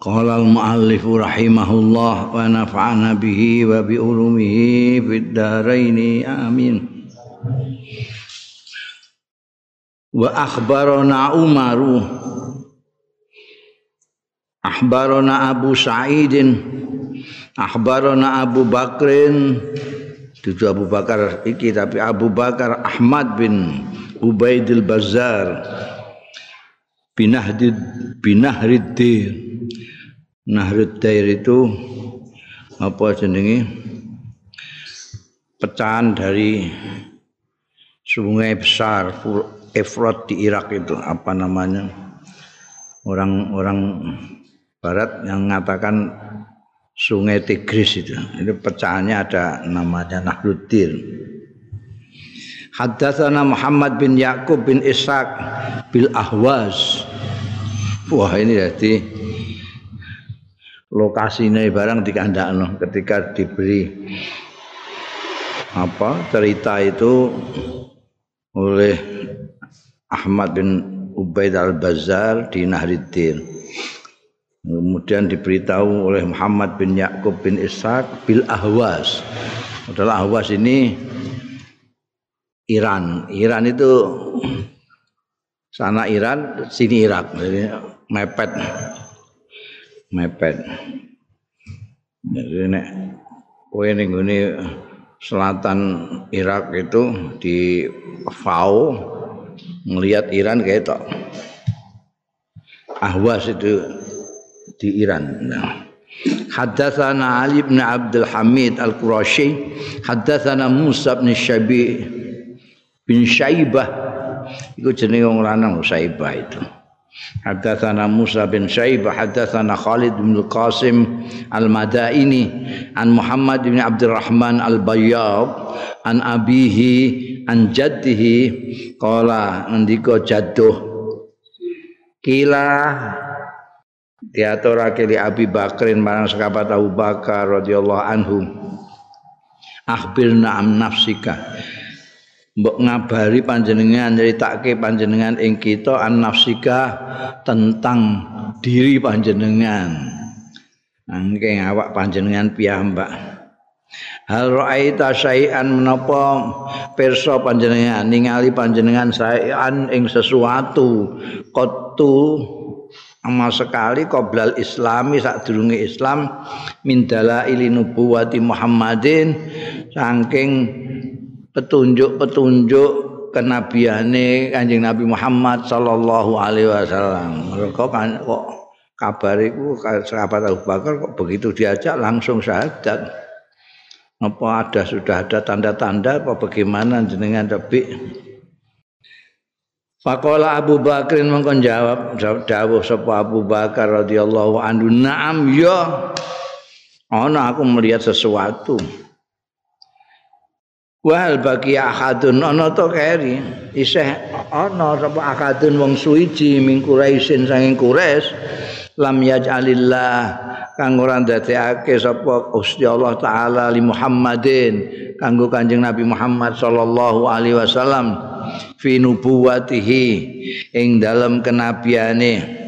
Qala al-muallif rahimahullah wa nafa'ana bihi wa bi ulumihi fid dharain amin. Wa akhbarana Umaru. Akhbarana Abu Sa'idin. Akhbarana Abu Bakrin. Itu Abu Bakar iki tapi Abu Bakar Ahmad bin Ubaidil Bazar Binahdid Binahriddin Nahrud Dair itu apa jenenge? Pecahan dari sungai besar Efrat di Irak itu apa namanya? Orang-orang barat yang mengatakan sungai Tigris itu. Itu pecahannya ada namanya Nahruddin Haddatsana Muhammad bin Yakub bin Ishaq bil Ahwaz wah ini jadi lokasinya barang dikandakno ketika diberi apa cerita itu oleh Ahmad bin Ubaid al-Bazar di Nahriddin kemudian diberitahu oleh Muhammad bin Yakub bin Ishaq bil Ahwas. Adalah Ahwas ini Iran. Iran itu sana Iran sini Irak. Jadi mepet mepet. Jadi nek kowe ning selatan Irak itu di Fao ngelihat Iran kayak tok. Ahwas itu di Iran. Nah. Haddatsana Ali bin Abdul Hamid Al-Qurashi, haddatsana Musa bin Syabi bin Syaibah. Iku jenenge wong lanang Syaibah itu. Haddatsana Musa bin Syaibah haddatsana Khalid bin Qasim Al-Madaini an Muhammad bin Abdurrahman Al-Bayyab an abihi an jaddihi. Qala ngendika jadduh. Kila diaturake li Abi Bakrin marang sahabat Abu Bakar radhiyallahu anhu. Akhbirna am nafsika mbok ngabari panjenengan nyeritake panjenengan ing kita an nafsika tentang diri panjenengan. Angke awak panjenengan piyambak hal ra'aita syai'an menapa pirsa panjenengan ningali panjenengan syai'an ing sesuatu qattu amal sekali qoblal islami sadurunge islam min dalaili nubuwati muhammadin saking petunjuk-petunjuk kenabiane Kanjeng Nabi Muhammad sallallahu alaihi wasallam. Mereka kan kok kabar iku sahabat Abu Bakar kok begitu diajak langsung syahadat. Apa ada sudah ada tanda-tanda apa bagaimana jenengan tapi Faqala Abu Bakrin mengkon jawab dawuh sapa Abu Bakar radhiyallahu anhu na'am ya ana aku melihat sesuatu Wal bagi ahadun ana to keri? Isih ana sapa akadun wong suwiji ming Quraisyin saking Quraisy lam yaj'alillah kang ora ndadekake sapa Gusti Allah taala li Muhammadin kanggo Kanjeng Nabi Muhammad sallallahu alaihi wasallam fi nubuwatihi ing dalam kenabiane.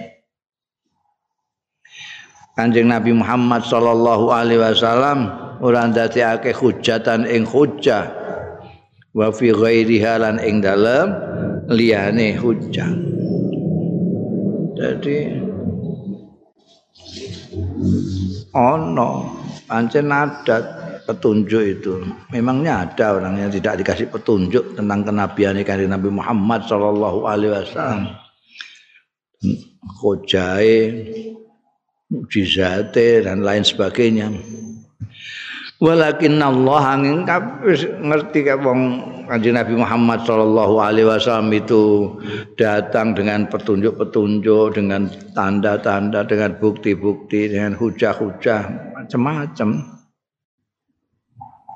Kanjeng Nabi Muhammad sallallahu alaihi wasallam ora ndadekake hujatan ing hujjah wa fi ghairiha lan ing dalem liyane hujjah jadi ono pancen adat petunjuk itu. Memangnya ada orang yang tidak dikasih petunjuk tentang kenabian dari Nabi Muhammad Shallallahu Alaihi Wasallam? Khojai mujizate dan lain sebagainya walakin Allah angin ngerti kayak wong Kanjeng Nabi Muhammad sallallahu alaihi wasallam itu datang dengan petunjuk-petunjuk dengan tanda-tanda dengan bukti-bukti dengan hujah-hujah macam-macam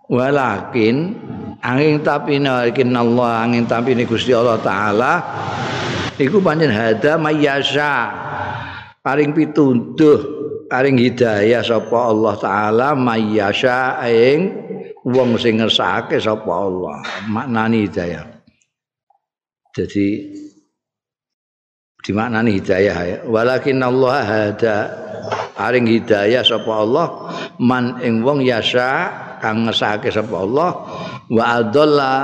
walakin angin tapi walakin Allah angin tapi ini Gusti Allah taala iku pancen hada mayyasha paring pituduh paring hidayah sapa Allah taala mayyasha ing wong sing ngersakake sapa Allah. Maknani hidayah. Jadi dimaknani hidayah ya. Walakin Allah hada. Paring hidayah sapa Allah man ing wong yasa kang ngersakake sapa Allah wa adalla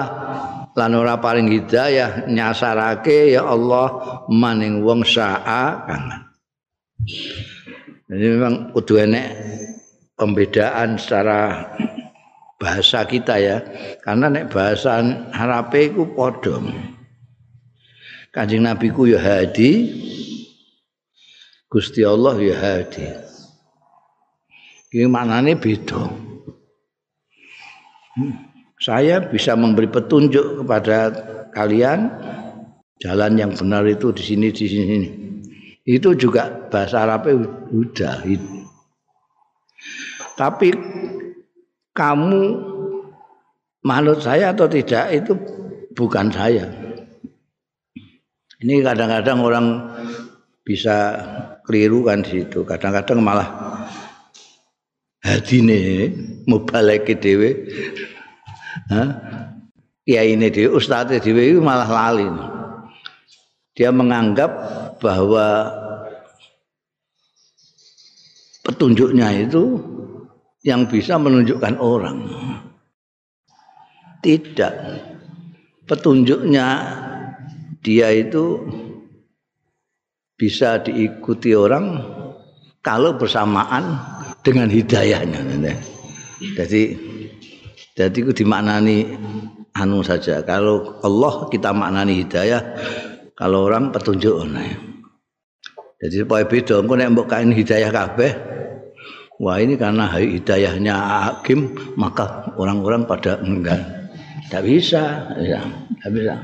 lan ora paring hidayah nyasarake ya Allah maning wong saa kang Jadi memang kudu enek pembedaan secara bahasa kita ya. Karena nek bahasa Arabe iku padha. Kanjeng Nabi ku ya hadi. Gusti Allah ya hadi. Ini maknanya beda. Saya bisa memberi petunjuk kepada kalian jalan yang benar itu di sini di sini. Itu juga bahasa Arabnya udah tapi kamu manut saya atau tidak itu bukan saya. Ini kadang-kadang orang bisa keliru kan di situ. Kadang-kadang malah hati ini mau balik ke dewe ya ini dewe ustadz dewe malah lali. Dia menganggap bahwa petunjuknya itu yang bisa menunjukkan orang. Tidak. Petunjuknya dia itu bisa diikuti orang kalau bersamaan dengan hidayahnya. Jadi jadi itu dimaknani anu saja. Kalau Allah kita maknani hidayah, kalau orang petunjuk. Nah. Jadi supaya beda, engko nek mbok kain hidayah kabeh. Wah ini karena hidayahnya hakim maka orang-orang pada enggak. Tidak bisa, ya, tidak bisa.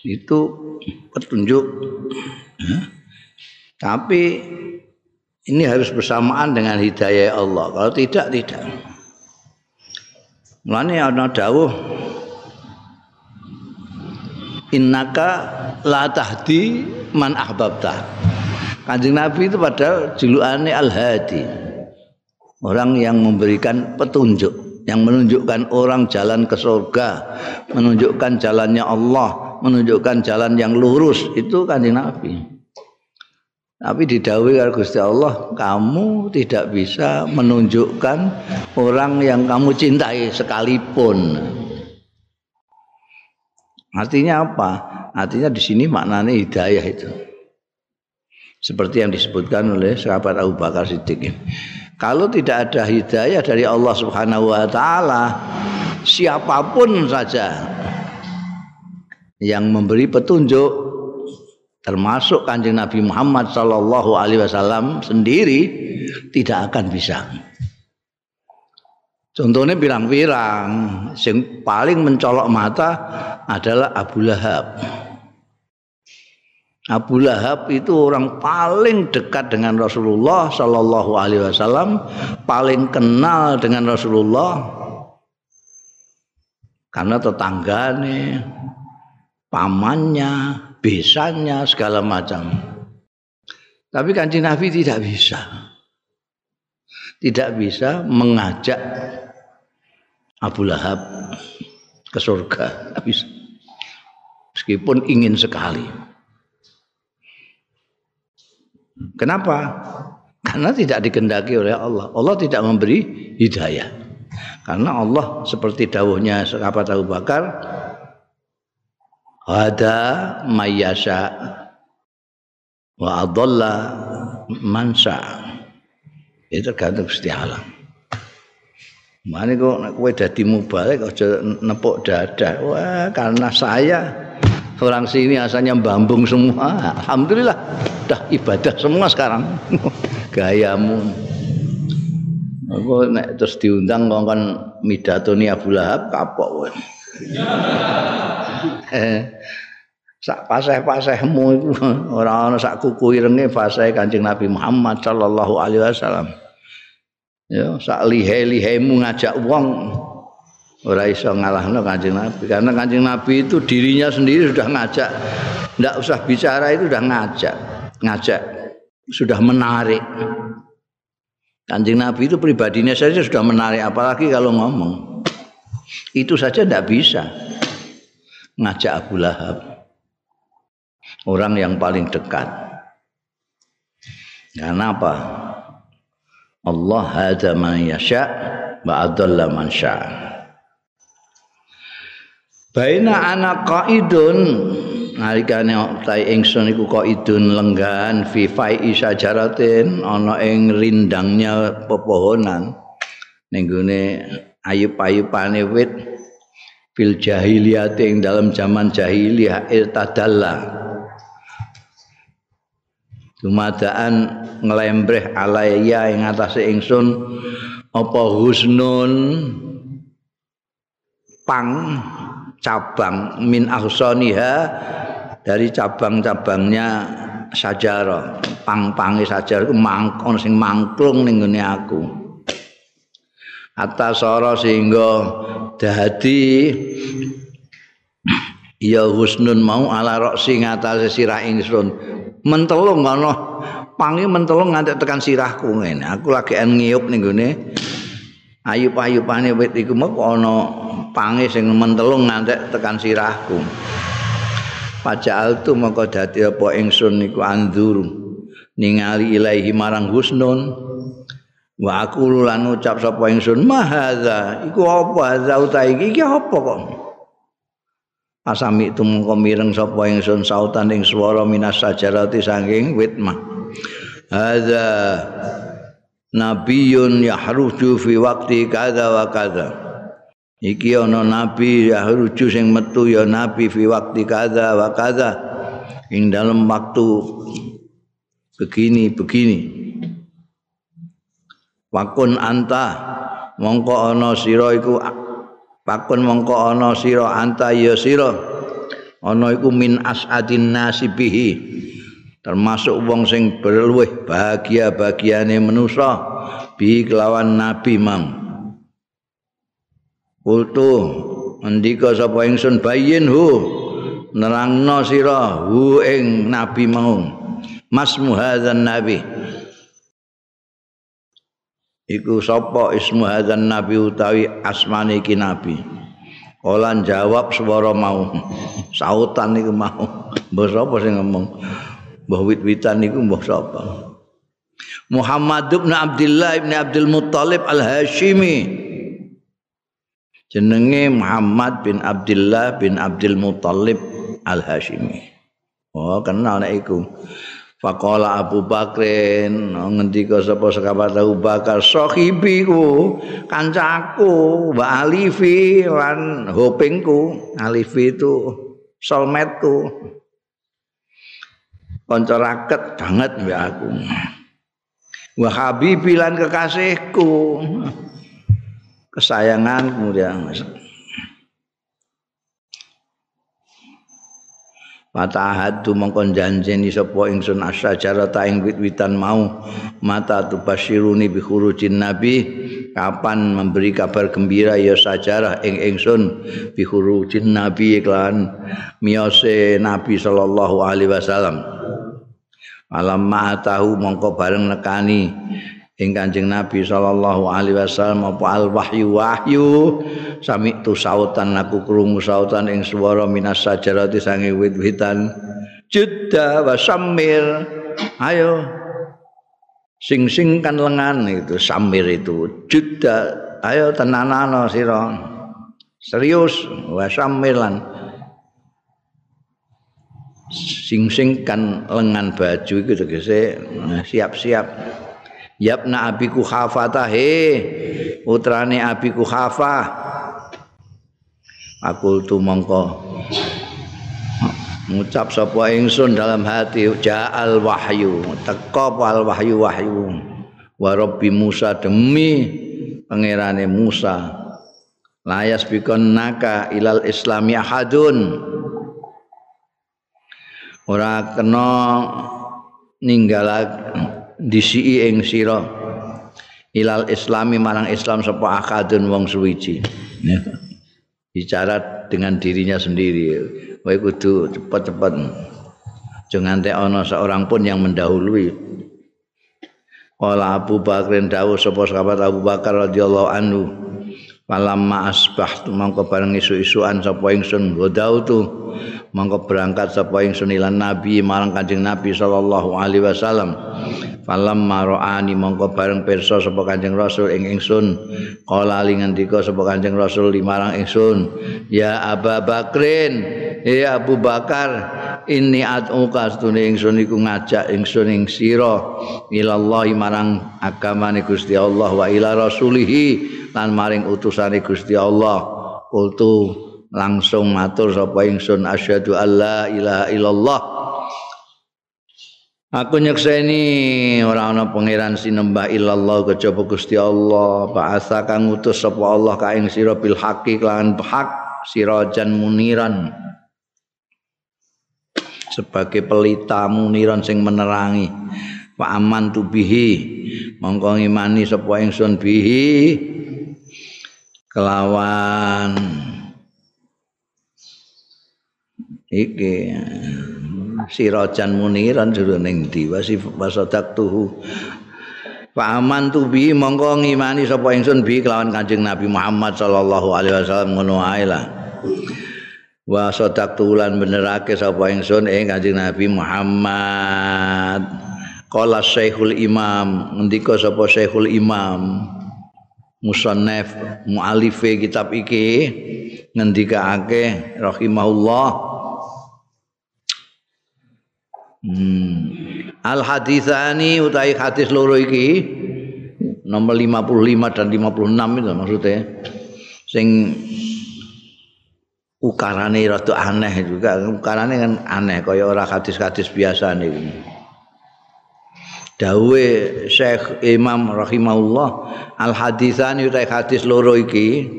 Itu petunjuk. Tapi ini harus bersamaan dengan hidayah Allah. Kalau tidak, tidak. Mulane ana dawuh Innaka la tahdi man ahbabta. Kanjeng Nabi itu pada julukannya Al-Hadi. Orang yang memberikan petunjuk, yang menunjukkan orang jalan ke surga, menunjukkan jalannya Allah, menunjukkan jalan yang lurus, itu Kanjeng Nabi. Tapi didawi oleh Gusti Allah, kamu tidak bisa menunjukkan orang yang kamu cintai sekalipun. Artinya apa? Artinya di sini maknanya hidayah itu. Seperti yang disebutkan oleh sahabat Abu Bakar Siddiq Kalau tidak ada hidayah dari Allah Subhanahu wa taala, siapa pun saja yang memberi petunjuk termasuk Kanjeng Nabi Muhammad sallallahu alaihi wasallam sendiri tidak akan bisa. Contohnya pirang-pirang, yang paling mencolok mata adalah Abu Lahab. Abu Lahab itu orang paling dekat dengan Rasulullah Shallallahu Alaihi Wasallam, paling kenal dengan Rasulullah karena tetangganya, pamannya, besannya segala macam. Tapi kancing Nabi tidak bisa, tidak bisa mengajak Abu Lahab ke surga, bisa. Meskipun ingin sekali. Kenapa? Karena tidak dikendaki oleh Allah. Allah tidak memberi hidayah. Karena Allah seperti dawuhnya sahabat Abu Bakar, ada mayasa wa adalla mansa. Itu tergantung Gusti Allah. Mane kok nek kowe dadi mubalik aja nepuk dada. Wah, karena saya orang sini asalnya bambung semua alhamdulillah dah ibadah semua sekarang gayamu Aku nek terus diundang kok kan midatoni Abu Lahab kapok kowe. Eh, sak paseh-pasehmu iku ora ana sak kuku irenge paseh Kanjeng Nabi Muhammad sallallahu alaihi wasallam. Ya, sak lihe-lihemu ngajak wong ora iso ngalahno Kanjeng Nabi karena Kanjeng Nabi itu dirinya sendiri sudah ngajak. Ndak usah bicara itu sudah ngajak, ngajak sudah menarik. Kanjeng Nabi itu pribadinya saja sudah menarik, apalagi kalau ngomong. Itu saja tidak bisa ngajak Abu Lahab. Orang yang paling dekat. Karena apa? Allah hada man yasha wa adalla man sya. Baina ana qaidun nalikane tai ingsun iku kok idun lenggan fi fai sajaratin ana ing rindangnya pepohonan. Ning gone ayub-ayubane wit fil jahiliyah ing dalam zaman jahiliyah irtadalla dumadaan ngelembreh alaiya ing atase ingsun apa husnun pang cabang min ahsaniha dari cabang-cabangnya sajarah pang-pange sajarah iku mangkon sing mangklung ning ngene aku. Atas sara sehingga dadi ya husnun mau ala roksi ngatas sirah ingsun mentelung ana pangi mentelung nganti tekan sirahku ngene. Aku lagi ngiyup ning gone ayub-ayubane wit iku mok ana pange sing mentelung ngantek tekan sirahku. Pajal tu maka dadi apa ingsun niku andur ningali ilahi marang husnun. Wa aku lan ucap sapa ingsun mahadza iku apa? Za utahe iki? Iki apa kok? Asami itu mengko mireng sapa ingsun sautan ing swara minas sajarati saking wit mah hadza nabiyun yahruju fi waqti kadza wa kadza iki ana nabi ya ruju sing metu ya nabi fi waktu kadza wa kadza ing dalam waktu begini begini. Wakun anta mongko ana sira iku wakun mongko ana sira anta ya sira. Ana iku min asadin nasibihi termasuk wong sing berluweh bahagia bagiane manusa bi kelawan nabi mang Kultu. Ndika sapa ingsun bayin hu. Nerangno sira hu ing nabi mau. Mas muhadzan nabi. Iku sapa ismu hadzan nabi utawi asmane iki nabi? Olan jawab swara mau. Sautan niku mau. Mbah sapa sing ngomong? Mbah wit-witan niku mbah sapa? Muhammad bin Abdullah bin Abdul Muttalib Al-Hashimi jenenge Muhammad bin Abdullah bin Abdul Muthalib Al Hashimi. Oh, kenal nek iku. Faqala Abu Bakrin ngendika sapa sekabat Abu Bakar? Sahibiku kancaku wa alifi lan hopingku. Alifi itu soulmateku. Kanca raket banget mbek aku. Wa habibi lan kekasihku kesayangan kemudian Mata hadu mongkon janjeni sapa ingsun asyajarah ta ing wit-witan mau. Mata tu basyiruni bi khurujin nabi. Kapan memberi kabar gembira ya sajarah ing ingsun? Bi khurujin nabi iklan. Miose nabi sallallahu alaihi wasallam. Alam ma tahu mongko bareng nekani ing Kanjeng Nabi sallallahu alaihi wasallam apa al wahyu? Wahyu sami tu sautan aku krungu sautan ing swara minas sajarati sange wit-witan. Jeda wa samir ayo. Sing sing kan lengan itu samir itu. Jeda ayo tenanano sira. Serius wa samir lan sing sing kan lengan baju itu tegese siap-siap Yabna abiku khafata he putrane abiku khafa. Aku tu mongko. Ngucap sapa ingsun dalam hati ja'al wahyu teka al wahyu wahyu? Wa rabbi Musa demi pangerane Musa layas bikon naka ilal islami ahadun. Ora kena ninggalak disi ing sira. Ilal islami marang islam sapa akadun wong suwiji. Bicara dengan dirinya sendiri. Kowe kudu cepet-cepet. Jangan teh ana seorang pun yang mendahului. Qala Abu Bakrin dawuh sapa sahabat Abu Bakar radhiyallahu anhu Falamma asbahtu mangko bareng isu-isuan sapa ingsun godau tu mangko berangkat sapa ingsun ilan nabi marang Kanjeng Nabi sallallahu alaihi wasallam Falam maroani mongko bareng pirsa sapa Kanjeng Rasul ing ingsun. Qala li ngendika sapa Kanjeng Rasul limarang ingsun, "Ya Abu Bakrin, ya Abu Bakar, ini atuka stune ingsun iku ngajak ingsun ing sira ilallahi marang agamane Gusti Allah wa ila rasulihi lan maring utusane Gusti Allah." Kultu langsung matur sapa ingsun asyhadu alla ilaha illallah Aku nyekseni ora ana pangeran sinembah illallah kejaba Gusti Allah. Ba'atsa kang ngutus sapa Allah ka ing sira bil haqqi lan hak sirajan muniran. Sebagai pelita muniran sing menerangi. Wa aman tu bihi. Mongko ngimani sapa ingsun bihi kelawan iki sirajan muniran jroning diwa wasadak tuhu Paman tu bi mongko ngimani sapa ingsun bi kelawan Kanjeng Nabi Muhammad sallallahu alaihi wasallam ngono ae lah. Wa sadaq tulan benerake sapa ingsun ing Kanjeng Nabi Muhammad. Qala Syekhul Imam, ngendika sapa Syekhul Imam musannaf mualife kitab iki ngendikaake rahimahullah Hmm. Al hadisani utai hadis loro iki nomor 55 dan 56 itu maksudnya sing ukarane rada aneh juga ukarane kan aneh kaya ora hadis-hadis biasa niku Dawe Syekh Imam rahimahullah al hadisani utai hadis loro iki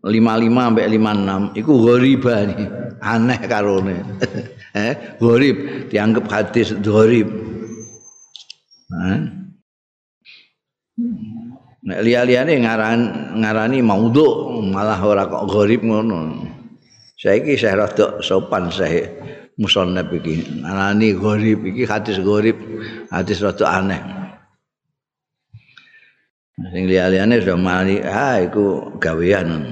55 sampai 56 iku ghariba nih aneh karone eh gharib dianggap hadis gharib Nek liya-liyane ngaran ngarani maudhu malah ora kok gharib ngono. Saiki saya rada sopan saya musannaf iki. Ngarani gharib iki hadis gharib, hadis rada aneh. Sing liya-liyane sudah mari, ah iku gawean.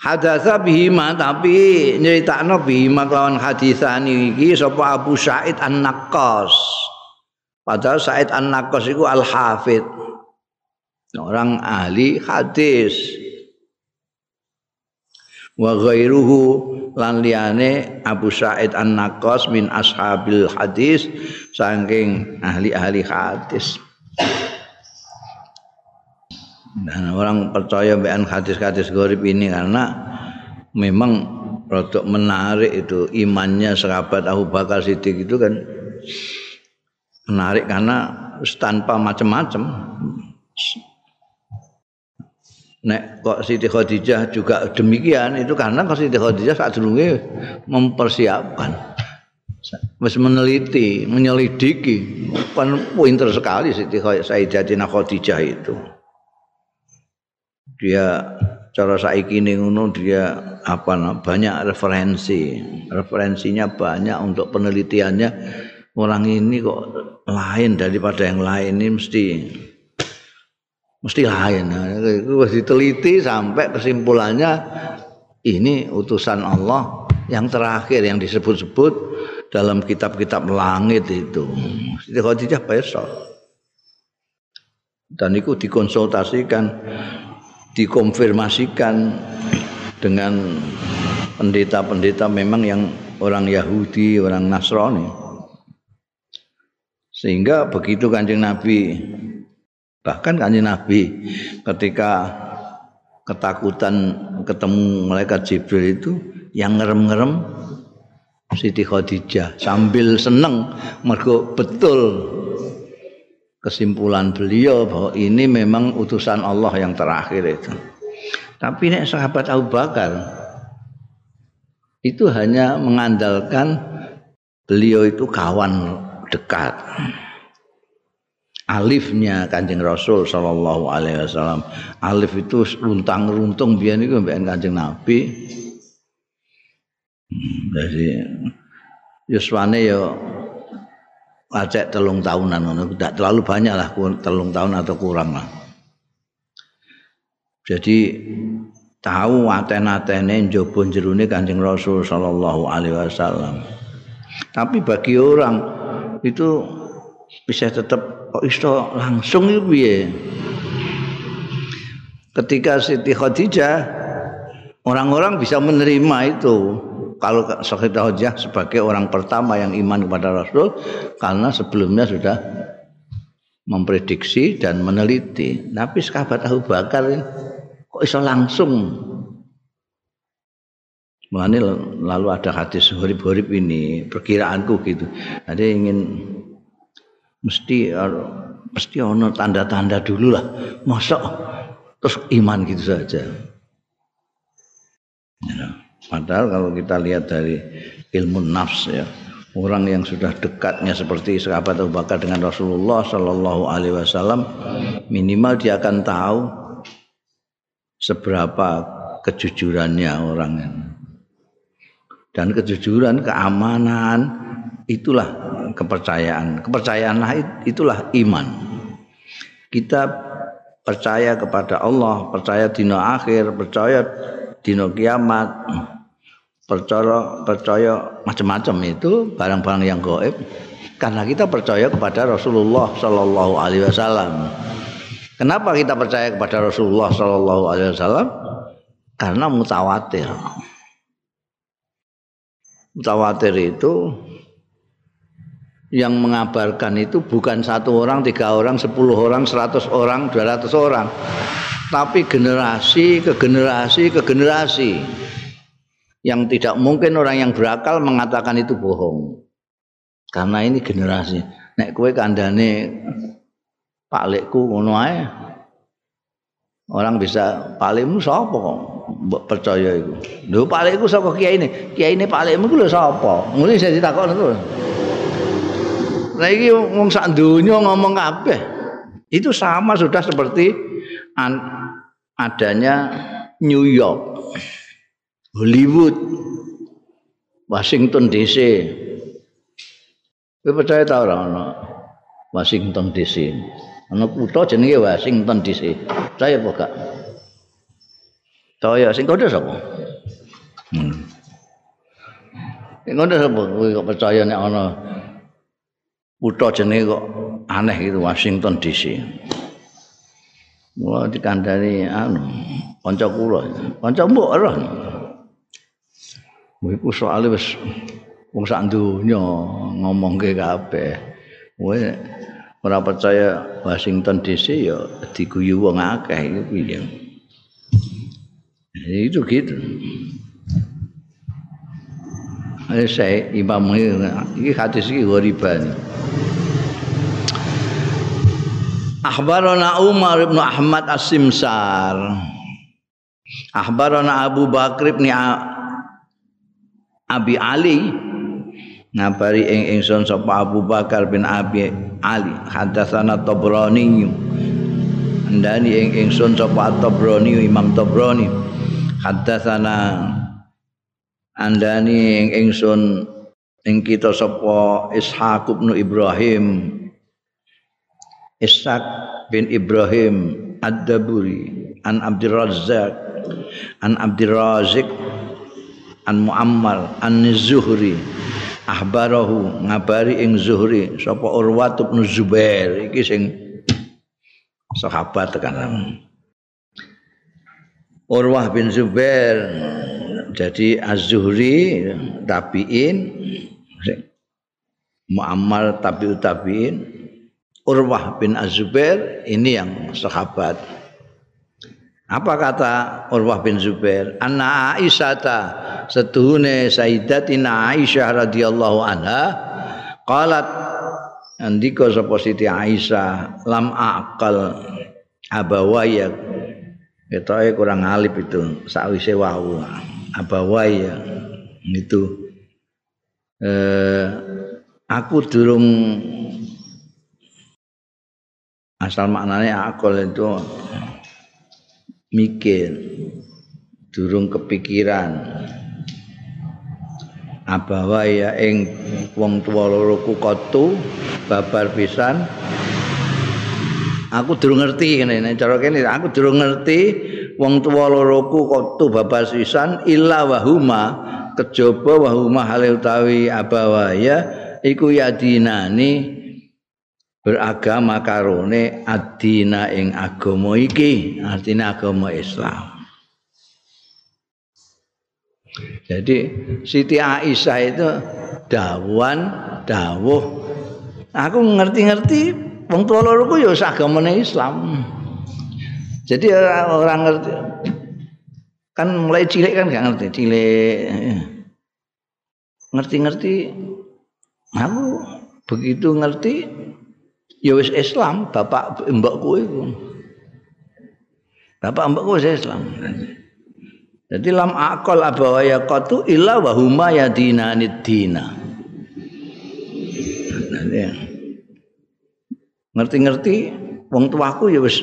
Hadatsa bihima tapi nyeritakno bihima kelawan hadisan iki sapa Abu Said An-Naqqas. Padahal Said An-Naqqas iku al-hafid. Orang ahli hadis. Wa ghairuhu lan liyane Abu Said An-Naqqas min ashabil hadis saking ahli-ahli hadis. Dan orang percaya dengan hadis-hadis gorib ini karena memang produk menarik itu imannya sahabat Abu Bakar Siddiq itu kan menarik karena tanpa macam-macam. Nek kok Siti Khadijah juga demikian itu karena kok Siti Khadijah saat dulu mempersiapkan Mas meneliti, menyelidiki. Kan pinter sekali Siti Sayyidatina Khadijah itu. dia cara saiki ini ngono dia apa banyak referensi referensinya banyak untuk penelitiannya orang ini kok lain daripada yang lain ini mesti mesti lain itu diteliti sampai kesimpulannya ini utusan Allah yang terakhir yang disebut-sebut dalam kitab-kitab langit itu Siti Khadijah besok dan itu dikonsultasikan dikonfirmasikan dengan pendeta-pendeta memang yang orang Yahudi, orang Nasrani. Sehingga begitu kanjeng Nabi, bahkan kanjeng Nabi ketika ketakutan ketemu malaikat Jibril itu yang ngerem-ngerem Siti Khadijah sambil seneng mergo betul kesimpulan beliau bahwa ini memang utusan Allah yang terakhir itu. Tapi nek sahabat Abu Bakar itu hanya mengandalkan beliau itu kawan dekat. Alifnya Kanjeng Rasul sallallahu alaihi wasallam. Alif itu runtang-runtung biyen iku Kanjeng Nabi. Jadi yuswane ya acek telung tahunan tidak terlalu banyak lah telung tahun atau kurang lah. Jadi tahu aten-atene njaba jerone Kanjeng Rasul sallallahu alaihi wasallam. Tapi bagi orang itu bisa tetap kok iso langsung itu piye? Ketika Siti Khadijah orang-orang bisa menerima itu kalau Sayyidah Khadijah sebagai orang pertama yang iman kepada Rasul karena sebelumnya sudah memprediksi dan meneliti. Tapi sahabat Abu Bakar kok iso langsung Mulane lalu ada hadis horib-horib ini perkiraanku gitu. Ada ingin mesti mesti ono tanda-tanda dulu lah. Masa terus iman gitu saja. Ya. Padahal kalau kita lihat dari ilmu nafs ya, orang yang sudah dekatnya seperti sahabat Abu Bakar dengan Rasulullah Shallallahu Alaihi Wasallam, minimal dia akan tahu seberapa kejujurannya orang dan kejujuran keamanan itulah kepercayaan. Kepercayaanlah itulah iman. Kita percaya kepada Allah percaya dino akhir percaya dino kiamat percaya percaya macam-macam itu barang-barang yang gaib karena kita percaya kepada Rasulullah Shallallahu Alaihi Wasallam Kenapa kita percaya kepada Rasulullah Sallallahu Alaihi Wasallam? Karena mutawatir. Mutawatir itu yang mengabarkan itu bukan satu orang, tiga orang, sepuluh orang, seratus orang, dua ratus orang, tapi generasi ke generasi ke generasi yang tidak mungkin orang yang berakal mengatakan itu bohong. Karena ini generasi. Nek kue kandane palikku ngono ae. Orang bisa palikmu sapa kok percaya iku. Lho palikku saka kiai ini. Kiai ini palikmu ku lho sapa? Saya ditakoni terus. Lah iki wong sak ngomong kabeh. Itu sama sudah seperti an adanya New York, Hollywood, Washington DC. Kowe percaya ta ora Washington DC? ana kutha jenenge Washington DC. Saya apa gak? Saya sing kode sapa? Hmm. Sing kode sapa? Kowe kok percaya nek ana kutha jenenge kok aneh gitu Washington DC. Mula dikandani anu kanca kula. Kanca mbok ora. Iku soal wis wong sak donya ngomongke kabeh. Kowe ora percaya Washington DC ya diguyu wong akeh iku piye. Itu gitu. Eh saya imam ini hadis ini ghariban. Akhbarana Umar bin Ahmad As-Simsar. Akhbarana Abu Bakr bin Abi Ali. Ngabari ing ingsun sapa Abu Bakar bin Abi Ali. Hadatsana Tabrani. Ndani ing ingsun sapa Tabrani Imam Tabrani. Hadatsana andani ing ingsun ing kita sapa Ishaq bin Ibrahim. Ishaq bin Ibrahim Ad-Daburi. An Abdul Razzaq an Abdul Razik an Muammar an Zuhri. Ahbarahu ngabari ing Zuhri sapa Urwah bin Zubair. Iki sing sahabat kan Urwah bin Zubair jadi Az-Zuhri tabiin Muammar tabiut tabiin. Urwah bin Az-Zubair ini yang sahabat apa kata Urwah bin Zubair? Anna Aisyah setuhune Sayyidatina Aisyah radhiyallahu anha qalat andika sapa Siti Aisyah lam akal abawaya. Ketoke kurang alip itu sakwise wau. Abawaya itu eh, aku durung asal maknanya akal itu mikir durung kepikiran. Abawa ya ing wong tuwa loro kukotu babar pisan. Aku durung ngerti ngene cara kene aku durung ngerti wong tuwa loro kukotu babar pisan illa wahuma kejaba wahuma hale utawi abawa ya iku yadinani beragama karone adina ing agama iki. Artinya agama Islam. Jadi Siti Aisyah itu dawan dawuh. Aku ngerti-ngerti wong loroku ya agamane Islam. Jadi orang ngerti. Kan mulai cilik kan gak ngerti cilik. Ngerti-ngerti. Aku begitu ngerti ya wis Islam bapak mbakku itu bapak mbakku wis Islam Jadi lam akal abawaya qatu illa wa huma yadinani dina. Ngerti-ngerti wong tuaku ya wis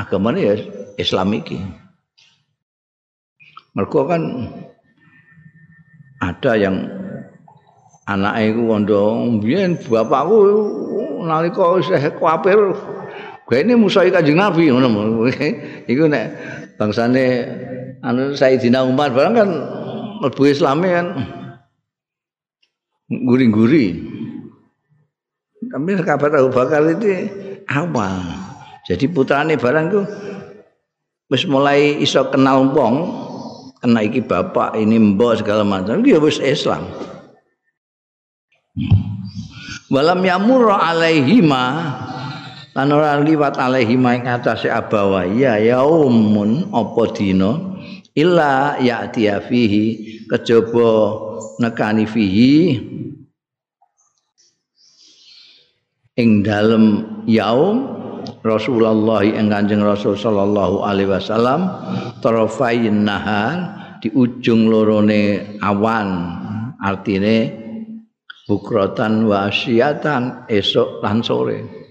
agamane ya Islam iki. Mergo kan ada yang anake iku wondo mbiyen bapakku nalika isih kuapir Gene musuhi Kanjeng Nabi ngono. Iku nek bangsane anu Sayyidina Umar barang kan mlebu Islam kan guri-guri. Tapi kabar Abu Bakar itu awal. Jadi putrane barang ku wis mulai iso kenal wong, kena iki bapak, ini mbok segala macam, dia wis Islam. Walam yamur alaihima. Lan ora liwat alaihima ing atase abawa. Ya yaumun apa dina? Illa ya'ti fihi. Kejaba nekani fihi. Ing dalem yaum Rasulullah ing Kanjeng Rasul sallallahu alaihi wasallam tarafain nahar di ujung lorone awan. Artine bukrotan wa asyatan esok lan sore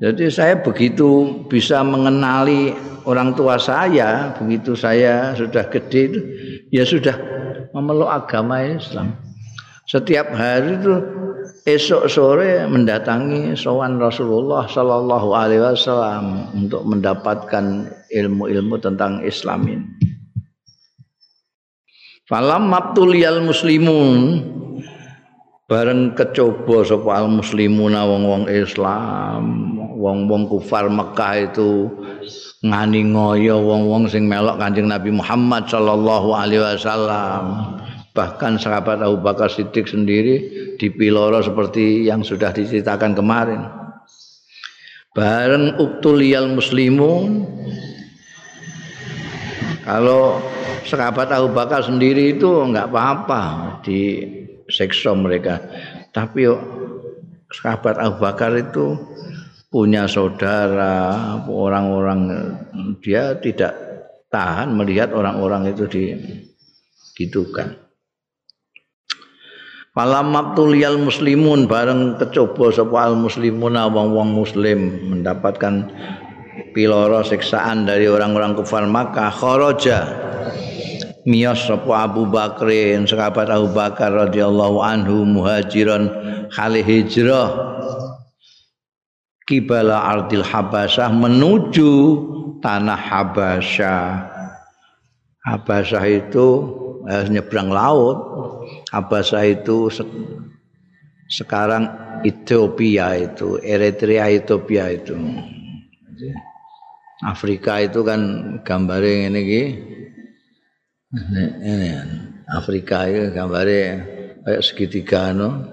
jadi saya begitu bisa mengenali orang tua saya, begitu saya sudah gede itu, ya sudah memeluk agama Islam. Setiap hari itu esok sore mendatangi sowan Rasulullah Shallallahu Alaihi Wasallam untuk mendapatkan ilmu-ilmu tentang Islam ini. Falam mabtuliyal muslimun bareng kecoba sapa muslimuna wong-wong Islam wong-wong kufar Mekah itu ngani ngoyo wong-wong sing melok Kanjeng Nabi Muhammad sallallahu alaihi wasallam. Bahkan sahabat Abu Bakar Siddiq sendiri dipiloro seperti yang sudah diceritakan kemarin. Bareng uktuliyal muslimun kalau sahabat Abu Bakar sendiri itu enggak apa-apa di sekso mereka. Tapi sahabat Abu Bakar itu punya saudara, orang-orang dia tidak tahan melihat orang-orang itu digitukan. Falam mabtuliyal muslimun bareng kecoba sapa al muslimun wong-wong muslim mendapatkan piloro siksaan dari orang-orang kufar Makkah kharaja miyas sapa Abu Bakrin sahabat Abu Bakar radhiyallahu anhu muhajiran kali hijrah kibala ardil habasyah menuju tanah habasyah habasyah itu eh, nyebrang laut. Habasyah itu se sekarang Ethiopia itu Eritrea Ethiopia itu. Afrika itu kan gambarnya ini ki ini Afrika itu gambarnya kayak segitiga no.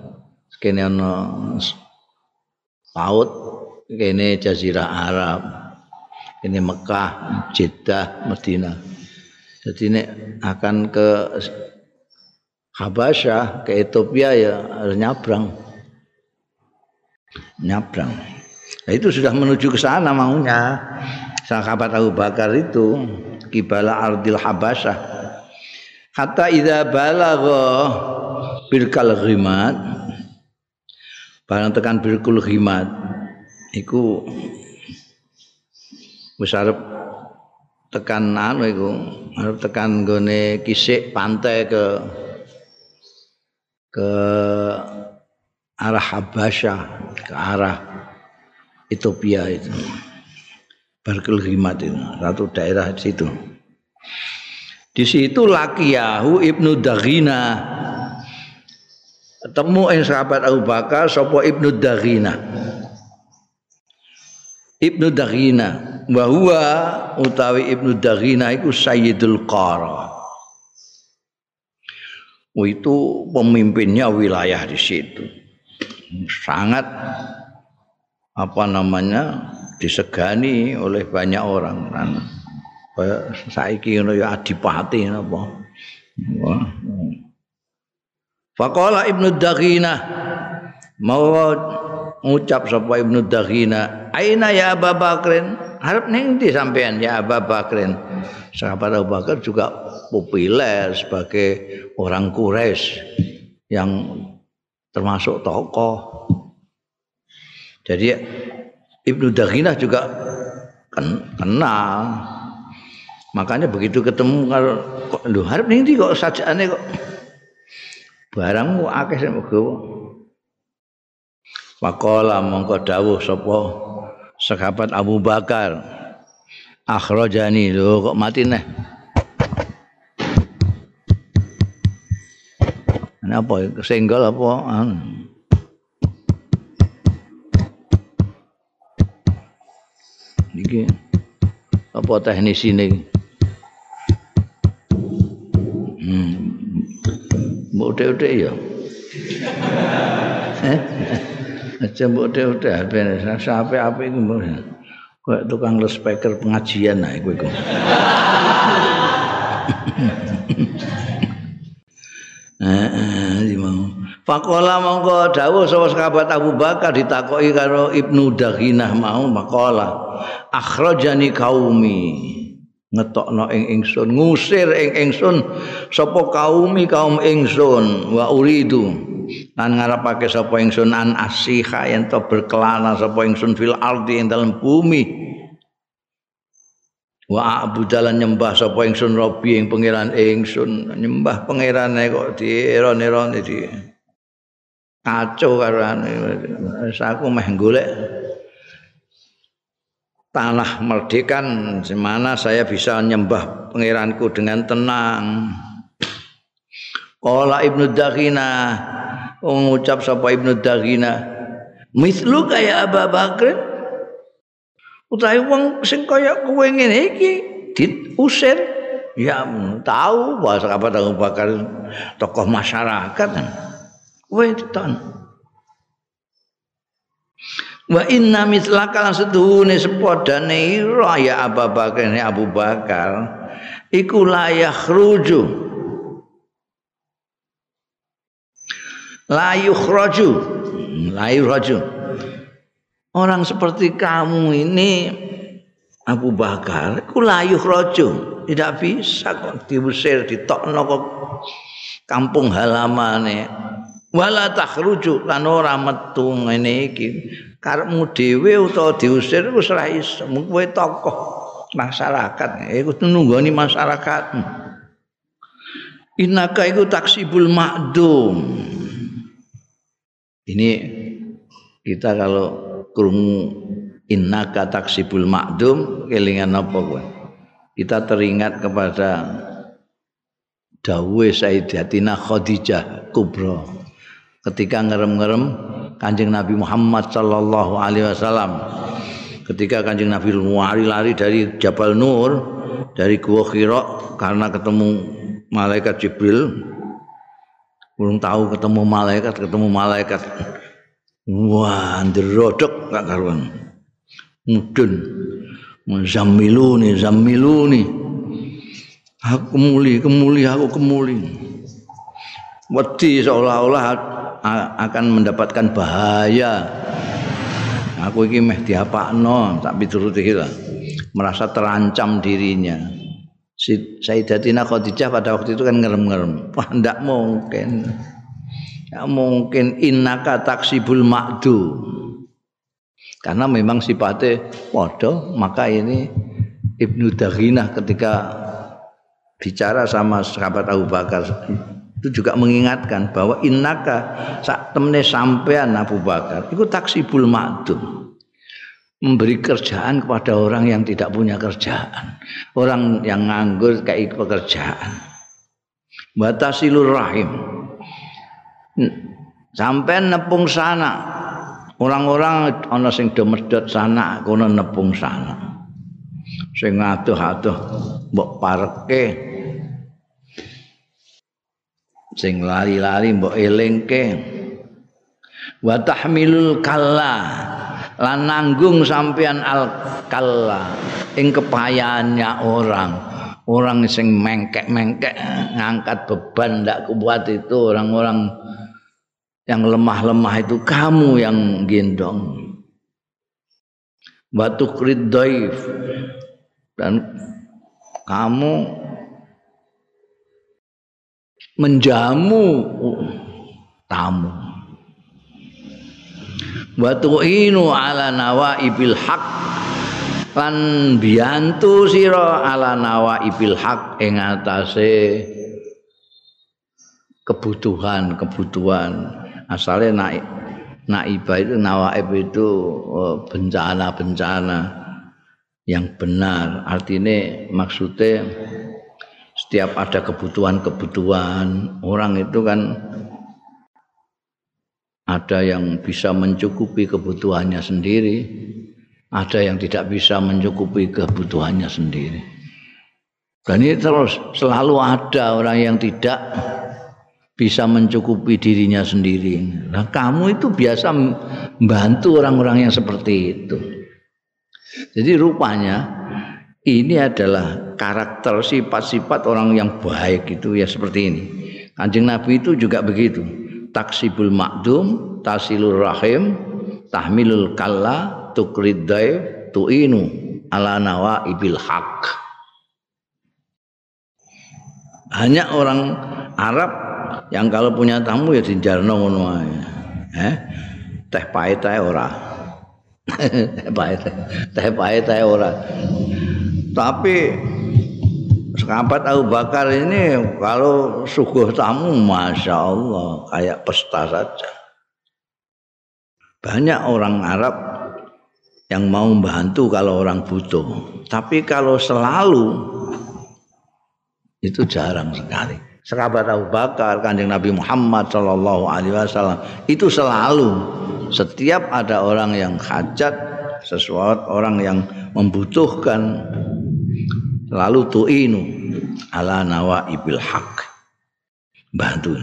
Sekene no laut kene jazirah Arab ini Mekah Jeddah Madinah jadi ini akan ke Habasyah ke Ethiopia ya harus nyabrang. Nyabrang. Nah, itu sudah menuju ke sana maunya. Sahabat Abu Bakar itu kibala ardil habasyah hatta idza balagha birkal ghimat barang tekan birkul ghimat iku wis arep tekan anu iku arep tekan gone kisik pantai ke ke arah Habasyah ke arah Ethiopia itu. Barkel Ghimat itu satu daerah situ di situ Lakiyahu Ibnu Daghina. Ketemu yang sahabat Abu Bakar sopo Ibnu Daghina? Ibnu Daghina. Bahwa utawi Ibnu Daghina itu Sayyidul Qara. Oh, itu pemimpinnya wilayah di situ. Sangat apa namanya disegani oleh banyak orang kan saiki ngono ya adipati napa Faqala Ibnu Daghina mau ngucap sapa Ibnu Daghina aina ya Abu Bakrin harap ning ndi sampean ya Abu Bakrin sahabat Abu Bakar juga populer sebagai orang Quraisy yang termasuk tokoh. Jadi Ibnu Daghinah juga kenal. Makanya begitu ketemu kalau kok harap ning kok sajane kok? Barangmu akeh sing gawa. Faqala mongko dawuh sapa sahabat Abu Bakar akhrajani lho kok mati neh. apa senggol apa? Iki apa teknis ini udah ya eh? Aja mbok udah ben sampe apa iku mbok kok tukang speaker pengajian nah iku iku. Heeh, mau. Faqala monggo dawuh sapa sahabat Abu Bakar ditakoki karo Ibnu Daghinah mau maqala akhrajani kaumi ngetokno ing ingsun ngusir ing ingsun sapa kaumi kaum ingsun wa uridu. Lan ngarepake sapa ingsun an asiha yen to berkelana sapa ingsun fil ardi ing dalem bumi. Wa abudalan nyembah sapa ingsun robi ing pangeran ingsun. Nyembah pangerane kok dieron-eron di kacau karo aku meh golek tanah merdekan di mana saya bisa nyembah pangeranku dengan tenang. Qala Ibnu Daghina mengucap sapa Ibnu Daghina mislu kaya Abu Bakr? Utawi wong sing kaya kowe ngene iki diusir ya tahu bahwa sahabat Abu Bakar tokoh masyarakat. Kowe diton wa inna mislaka lan seduhune sepadane ira ya Abu Bakar ne Abu Bakar iku layah ruju la yukhraju la yukhraju orang seperti kamu ini Abu Bakar ku layuh rojo tidak bisa kok diusir ditokno kok kampung halamane. Wala takhruju lan ora metu ngene iki karepmu dhewe utawa diusir wis ora iso. Kowe tokoh masyarakat. Iku nunggoni masyarakat innaka iku taksibul makdum ini kita kalau krungu innaka taksibul makdum kelingan apa kowe? Kita teringat kepada dawuh Sayyidatina Khadijah Kubra. Ketika ngerem-ngerem Kanjeng Nabi Muhammad sallallahu alaihi wasallam ketika Kanjeng Nabi lari-lari dari Jabal Nur dari Gua Hira karena ketemu malaikat Jibril belum tahu ketemu malaikat ketemu malaikat Wah, ndrodok gak karuan. Mudun. Zamiluni, zamiluni. Aku kemuli, kemuli, aku kemuli. Wedi seolah-olah akan mendapatkan bahaya. Aku iki meh diapakno tak pituruti lah. Merasa terancam dirinya. Si Sayyidatina Khadijah pada waktu itu kan ngerem-ngerem. Wah ndak mungkin. Ya mungkin. Innaka taksibul makdu karena memang sifatnya waduh maka ini Ibnu Daghinah ketika bicara sama sahabat Abu Bakar itu juga mengingatkan bahwa innaka sak temne sampean Abu Bakar itu taksibul ma'dum. Memberi kerjaan kepada orang yang tidak punya kerjaan. Orang yang nganggur kayak pekerjaan. Batasilur rahim. Sampai nepung sana. Orang-orang ana sing do medhot sana kono nepung sana. Sing adoh-adoh mbok pareke sing lali-lali mbok elingke. Wa tahmilul kalla lan nanggung sampean al kalla ing kepayaannya orang. Orang sing mengkek-mengkek ngangkat beban ndak kuat itu orang-orang yang lemah-lemah itu kamu yang gendong. Batu kriddaif dan kamu menjamu. Tamu. Wa tu'inu ala nawaibil haq. Lan biantu sira ala nawaibil haq ing atase kebutuhan-kebutuhan asalnya naik naibah itu nawaib itu oh, bencana-bencana yang benar. Artinya maksudnya setiap ada kebutuhan-kebutuhan orang itu kan ada yang bisa mencukupi kebutuhannya sendiri ada yang tidak bisa mencukupi kebutuhannya sendiri dan ini terus selalu ada orang yang tidak bisa mencukupi dirinya sendiri. Nah, kamu itu biasa membantu orang-orang yang seperti itu. Jadi rupanya ini adalah karakter sifat-sifat orang yang baik itu ya seperti ini. Kanjeng Nabi itu juga begitu. Taksibul makdum, tasilur rahim, tahmilul kalla, tukrid tu'inu ala nawa ibil haq. Hanya orang Arab yang kalau punya tamu ya dijarno ngono ae. Eh? Teh pahit ae ora. teh pahit. Teh pahit ae ora. Tapi sahabat Abu Bakar ini kalau suguh tamu Masya Allah kayak pesta saja. Banyak orang Arab yang mau membantu kalau orang butuh. Tapi kalau selalu itu jarang sekali. Sahabat Abu Bakar, kanjeng Nabi Muhammad Shallallahu Alaihi Wasallam itu selalu setiap ada orang yang hajat sesuatu orang yang membutuhkan lalu tu'inu ala nawa ibil haq bantu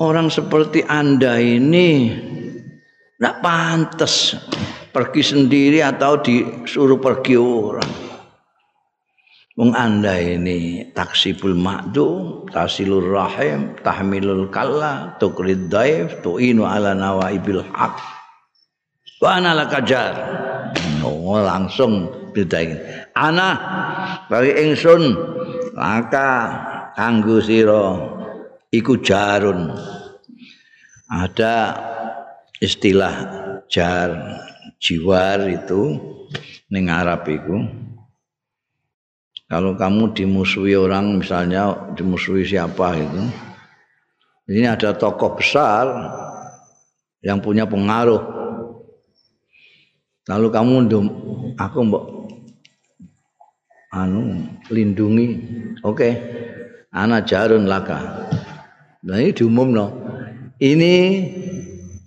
orang seperti anda ini tidak pantas pergi sendiri atau disuruh pergi orang Wong anda ini taksibul ma'du, tasilur rahim, tahmilul kalla, tukrid daif, tu'inu ala nawaibil haq. Wa ana lakajar. Oh, langsung bedain. Ana bagi ingsun laka kanggo sira iku jarun. Ada istilah jar jiwar itu ning Arab iku. Kalau kamu dimusuhi orang misalnya dimusuhi siapa itu. Ini ada tokoh besar yang punya pengaruh. Lalu kamu aku mbok anu lindungi. Oke. Okay. Anak jarun laka. Nah ini diumum. Ini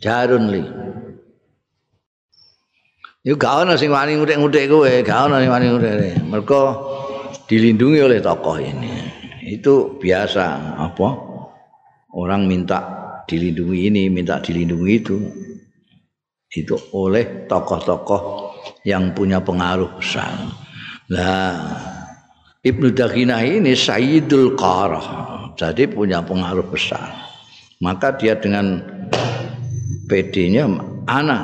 jarun li. Yuk ana sing wani ngutik-ngutik kowe, gak ana sing wani ngutik. Mergo dilindungi oleh tokoh ini. Itu biasa apa? Orang minta dilindungi ini, minta dilindungi itu. Itu oleh tokoh-tokoh yang punya pengaruh besar. Nah, Ibnu Daginah ini Sayyidul Qarah. Jadi punya pengaruh besar. Maka dia dengan PD-nya ana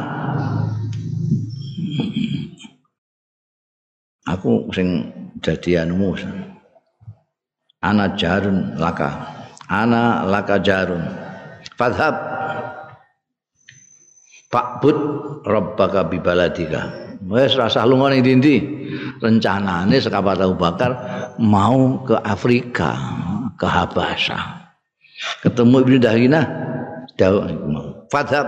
aku sing dadi anumu ana jarun laka ana laka jarun fadhab Bud rabbaka bi baladika wis rasa lunga ning ndi rencanane sekabat Abu Bakar mau ke Afrika ke Habasha. Ketemu Ibnu Dahina dawuh fadhab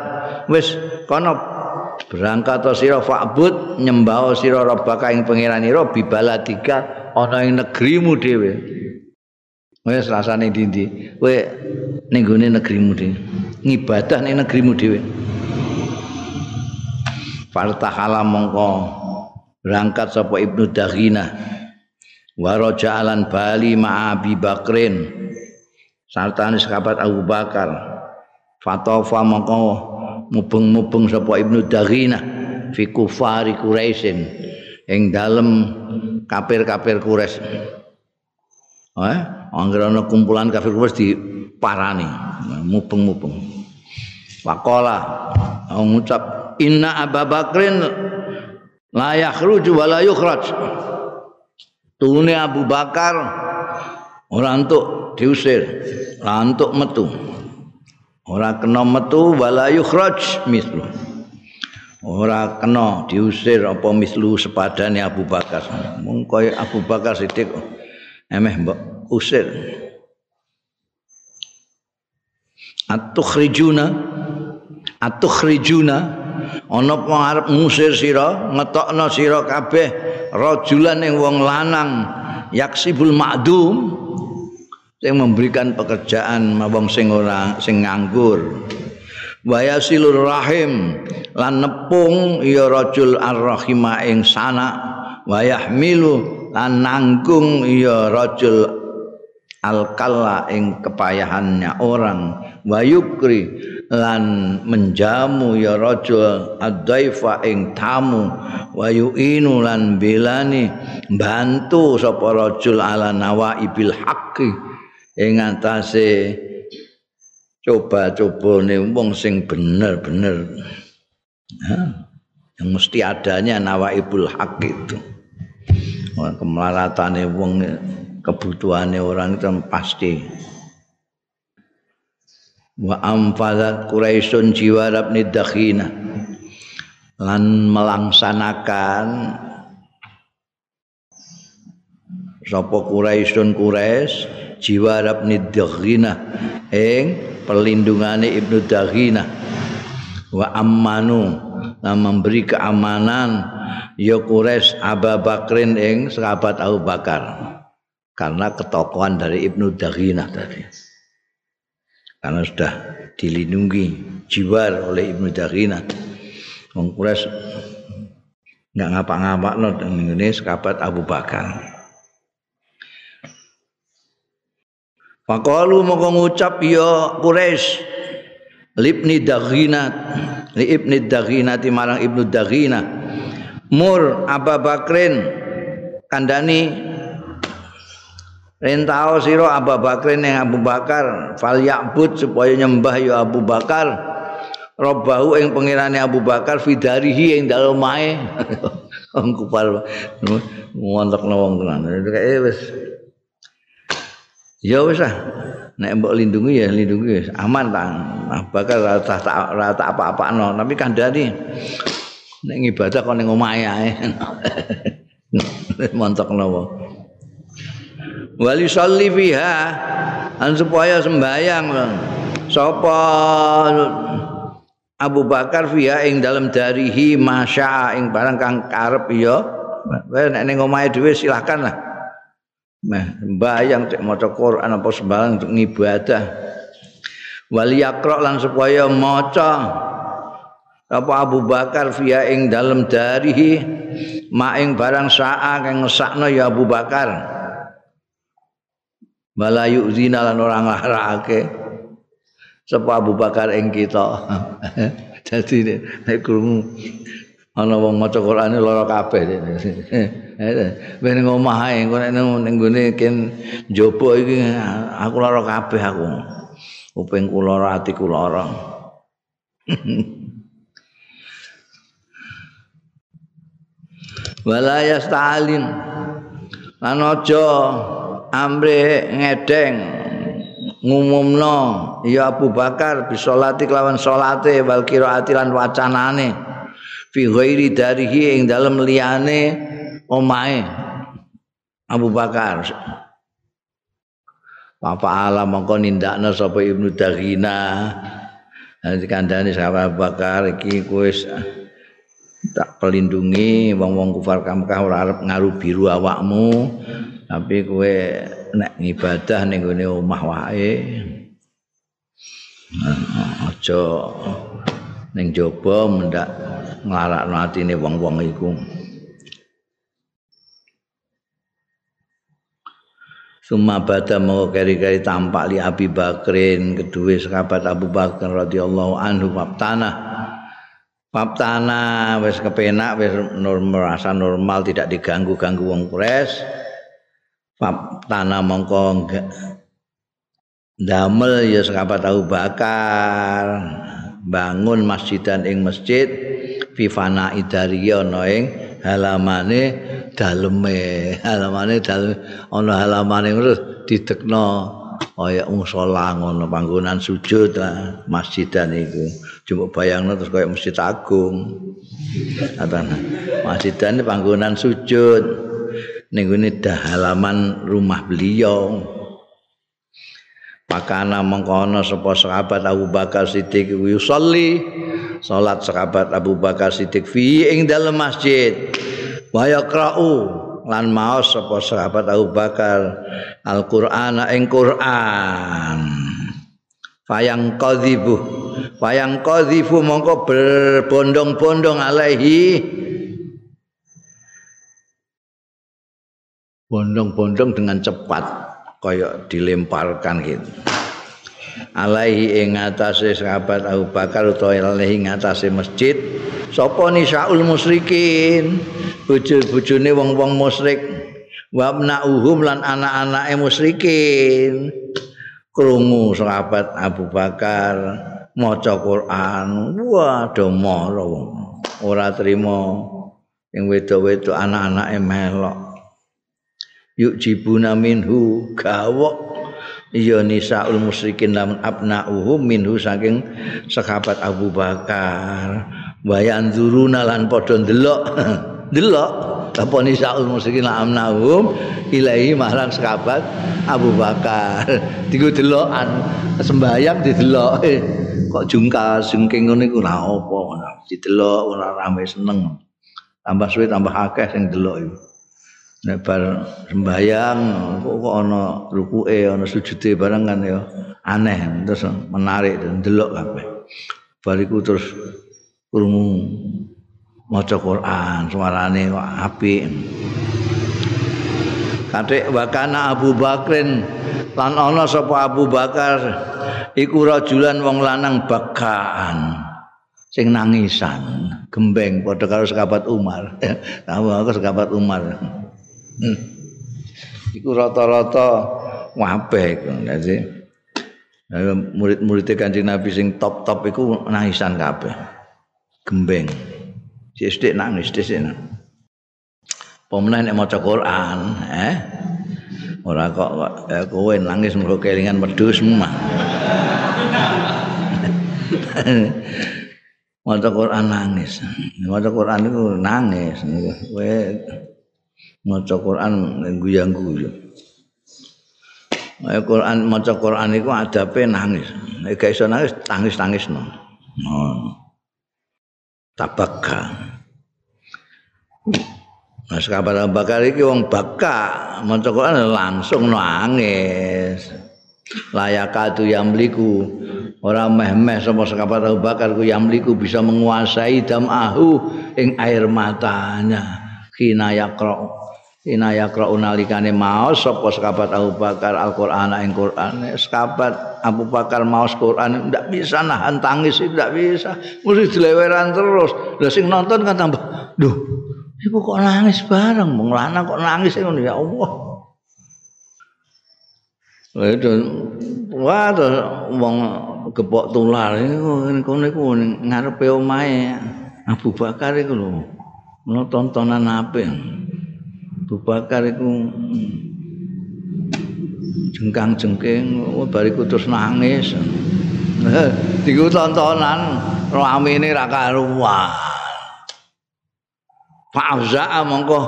wis kono. Berangkat to sira fa'bud nyembah sira rabbaka ing pangeranira bi baladika ana ing negerimu dhewe. Wis rasane ndi kowe ning gone negerimu dhewe. Ngibadah ning negerimu dhewe Fartahala mongko. Berangkat sapa Ibnu Daghina. Wa raja'alan bali ma'abi Bakrin. Sartane sekabat Abu Bakar. Fatofa mongko mubeng-mubeng sapa Ibnu Daghina fi kufari Quraisyin. Ing dalem kafir-kafir Quraisy. Eh anggere ana kumpulan kafir Quraisy diparani. Mubeng-mubeng. Pakola ngucap inna Abu Bakrin la yakhruju wa la yukhraj. Tune Abu Bakar ora entuk diusir, ora entuk metu. Ora kena metu wala yukhraj mislu. Ora kena diusir apa mislu sepadane Abu Bakar. Mung kaya Abu Bakar Siddiq emeh mbok usir. Atukhrijuna atukhrijuna ana wong arep ngusir sira ngetokno sira kabeh rajulan ing wong lanang yaksibul ma'dum sing memberikan pekerjaan wong sing ora sing nganggur. Wayasilur rahim lan nepung ya rajul arrahima ing sana. Wayahmilu lan nanggung ya rajul alkalla ing kepayahannya orang. Wayukri lan menjamu ya rajul ad-daifa ing tamu wa yu'inu lan belani bantu sapa rajul ala nawaibil haqqi ing atase coba-cobane wong sing bener-bener. Yang mesti adanya nawaibul haq itu. Kemelaratane wong kebutuhane orang itu pasti wa amfadat Quraisyun jiwarab nidakhina lan melaksanakan sapa Quraisyun Quraisy jiwarab nidakhina ing perlindungane Ibnu Daghina wa ammanu lan memberi keamanan ya Quraisy Abu Bakrin ing sahabat Abu Bakar. Karena ketokohan dari Ibnu Daghina tadi karena sudah dilindungi jiwar oleh Ibnu Darina. Wong Quraisy enggak ngapa-ngapa no ini sekabat Abu Bakar. Faqalu moko ngucap ya Quraisy libni Daghinat li ibni Daghinat marang Ibnu Daghina mur Abu Bakrin kandani Rentau siro Abu Bakar yang Abu Bakar fal yakbud supaya nyembah ya Abu Bakar. Robahu yang pengirane Abu Bakar fidarihi yang dalam mae wong kupal ngontok wong tenan. Kayak wis. Ya wis ah nek mbok lindungi ya lindungi ya aman ta. Abu Bakar rata rata apa-apa no tapi kandhani nek ibadah ning omahe ae. Montok wong wali sholli fiha. An supaya sembayang sapa Abu Bakar fiha ing dalam darihi masya ing barang kang karep ya nek ning omahe dhewe silakan lah. Meh sembayang cek maca Quran apa sembahyang untuk ngibadah. Wali yakra lan supaya maca. Apa Abu Bakar fiha ing dalam darihi ma ing barang sa'a kang ngesakno ya Abu Bakar Malayu zina lan ora nglarakake sapa Abu Bakar ing kita. Dadi nek krungu ana wong maca Qur'ane lara kabeh. Ben ngomah ae engko nek ning gone ken njaba iki aku lara kabeh aku. Upingku lara atiku lara. wala yasta'alin lan aja amre ngedeng ngumumno ya Abu Bakar bisolati kelawan salate wal qiraati lan wacanane fi ghairi darihi ing dalem liyane omahe Abu Bakar. Papa alam mongko nindakno sapa Ibnu Daghina. Nanti kandhane sahabat Abu Bakar iki kowe tak pelindungi wong-wong kufar Kamkah ora arep ngaru biru awakmu tapi kowe nek ngibadah ning gone omah wae aja ning jaba mendak nglarakno atine wong-wong iku Suma bada mau keri-keri tampak li Abi Bakrin kedua sahabat Abu Bakar radhiyallahu anhu tanah Bab tanah wis kepenak wis normal rasa normal tidak diganggu-ganggu wong kures. Bab tanah mongko damel ya sahabat Abu Bakar. Bangun masjidan ing masjid fifana idariya ana ing halamane daleme. Halamane dalem ana halamane terus didekno kaya musala ngono panggonan sujud lah masjidan iku. Coba bayangno terus kaya masjid agung. Masjidan panggonan sujud ning ngene halaman rumah beliau. Pakana mengkono sapa sahabat Abu Bakar Siddiq yusolli salat sahabat Abu Bakar Siddiq fi ing dalam masjid. Wa yaqra'u lan maos sapa sahabat Abu Bakar Al-Qur'an ing Qur'an. Fayang qadhibu fayang qadhifu mongko berbondong-bondong alaihi bondong-bondong dengan cepat kaya dilemparkan gitu. Alaihi ing sahabat Abu Bakar utawa alaihi ing masjid sapa nisaul musyrikin? Bojo-bojone wong-wong musyrik wa uhum lan anak-anake musyrikin. Krungu sahabat Abu Bakar maca Quran. Wah do ora trima. Ing wedok-wedok anak-anake melok yuk jibuna minhu gawok. Iya nisaul musyrikin lamun abnauhum minhu saking sahabat Abu Bakar. Wayan zuruna lan padha ndelok. Delok apa nisaul musyrikin la amnahum ilahi marang sahabat Abu Bakar. Diku delokan sembayang didelok kok jungkal singking ngene iku ora apa didelok ora rame seneng. Tambah suwe tambah akeh sing delok iku nek bar sembayang kok kok ana rukuke ana sujude barang kan ya. Aneh terus menarik delok kabeh. Bariku terus krungu maca Quran suarane kok apik. Katik wakana Abu Bakrin lan ana sapa Abu Bakar? Iku rajulan wong lanang bakaan sing nangisan gembeng padha karo sahabat Umar. Tahu aku sahabat Umar hmm. iku rata-rata wabeh dadi murid-murid kanjeng Nabi sing top-top iku nangisan kabeh gembeng Sithik nangis dhisik. Pemenah nek maca Quran, eh. Ora kok eh, kowe nangis mergo kelingan wedhus mah. maca Quran nangis. Maca Quran iku nangis. Kowe maca Quran guyang-guyu. Maca Quran maca Quran iku adabe nangis. Nek iso nangis, tangis-tangisno. Oh. tabaka Mas kabar bakar iki wong baka maca Quran langsung nangis layak adu yang beliku orang meh-meh sama sekabat Bakar ku yang beliku bisa menguasai damahu ing air matanya kina yakro Ina yakra unalikane maos sapa sekabat Abu Bakar Al-Qur'an ing Qur'an. Sekabat Abu Bakar maos Qur'an ndak bisa nahan tangis ndak bisa. Mesti dileweran terus. Lha sing nonton kan tambah duh iku kok nangis bareng? Wong lanang kok nangis ngono. Ya Allah. Itu wah wong gepok tular kono iku ngarepe omahe. Abu Bakar iku lho. Ono tontonan apik. Abu Bakar iku jengkang-jengking bariku terus nangis. Iku tontonan ramene ra karuan. Fa'za mongko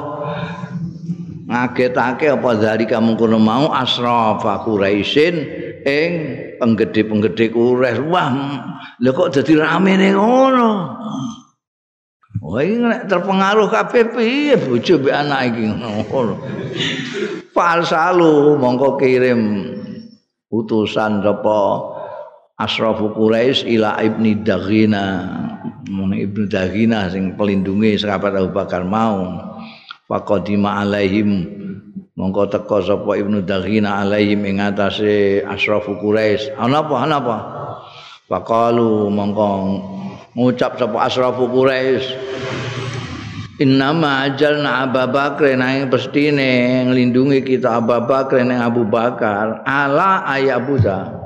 ngagetake apa dari kamu kono mau asrafa Quraisyin ing penggede-penggede Quraisy. Wah, lho kok dadi ramene ngono. Wah, ini terpengaruh kabeh piye bojo mbek anak iki ngono. Falsalu mongko kirim utusan sapa Asrafu Quraisy ila Ibni Daghina. Mun Ibnu Daghina sing pelindungi sahabat Abu Bakar mau. Faqadima alaihim mongko teka sapa Ibnu Daghina alaihim ing atase Asrafu Quraisy. Ana apa? Ana apa? Faqalu mongko ngucap sapa Asrafu Quraisy. Innama ajalna Abu Bakar nang pestine nglindungi kita Abu Bakar nang Abu Bakar ala Buddha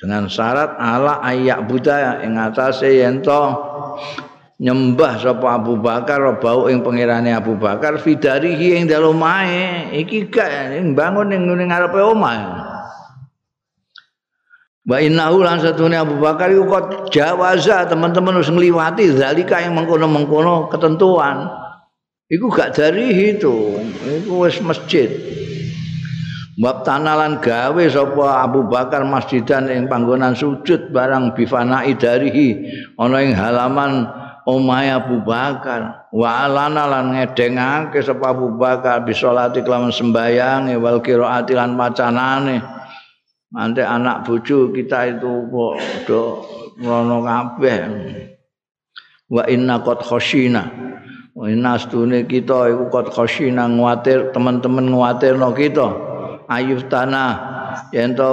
dengan syarat ala ayak buddha ing atase yen to nyembah sapa Abu Bakar bau ing pangerane Abu Bakar fidarihi ing dalem iki gak bangun ning ngarepe omahe Wa innahu lan satune Abu Bakar iku kok jawaza teman-teman wis ngliwati zalika yang mengkono-mengkono ketentuan. Iku gak dari itu, iku wis masjid. Bab tanalan gawe sapa Abu Bakar masjidan ing panggonan sujud barang bifanai darihi ana ing halaman omahe Abu Bakar wa alana lan ngedengake sapa Abu Bakar bisolati kelawan sembayang wal qiraati lan macanane nanti anak bojo kita itu kok do ngono kabeh. Wa inna qad khashina. Wa inna astune kita iku qad khashina nguatir teman-teman nguatirno kita. Ayuf tanah yen to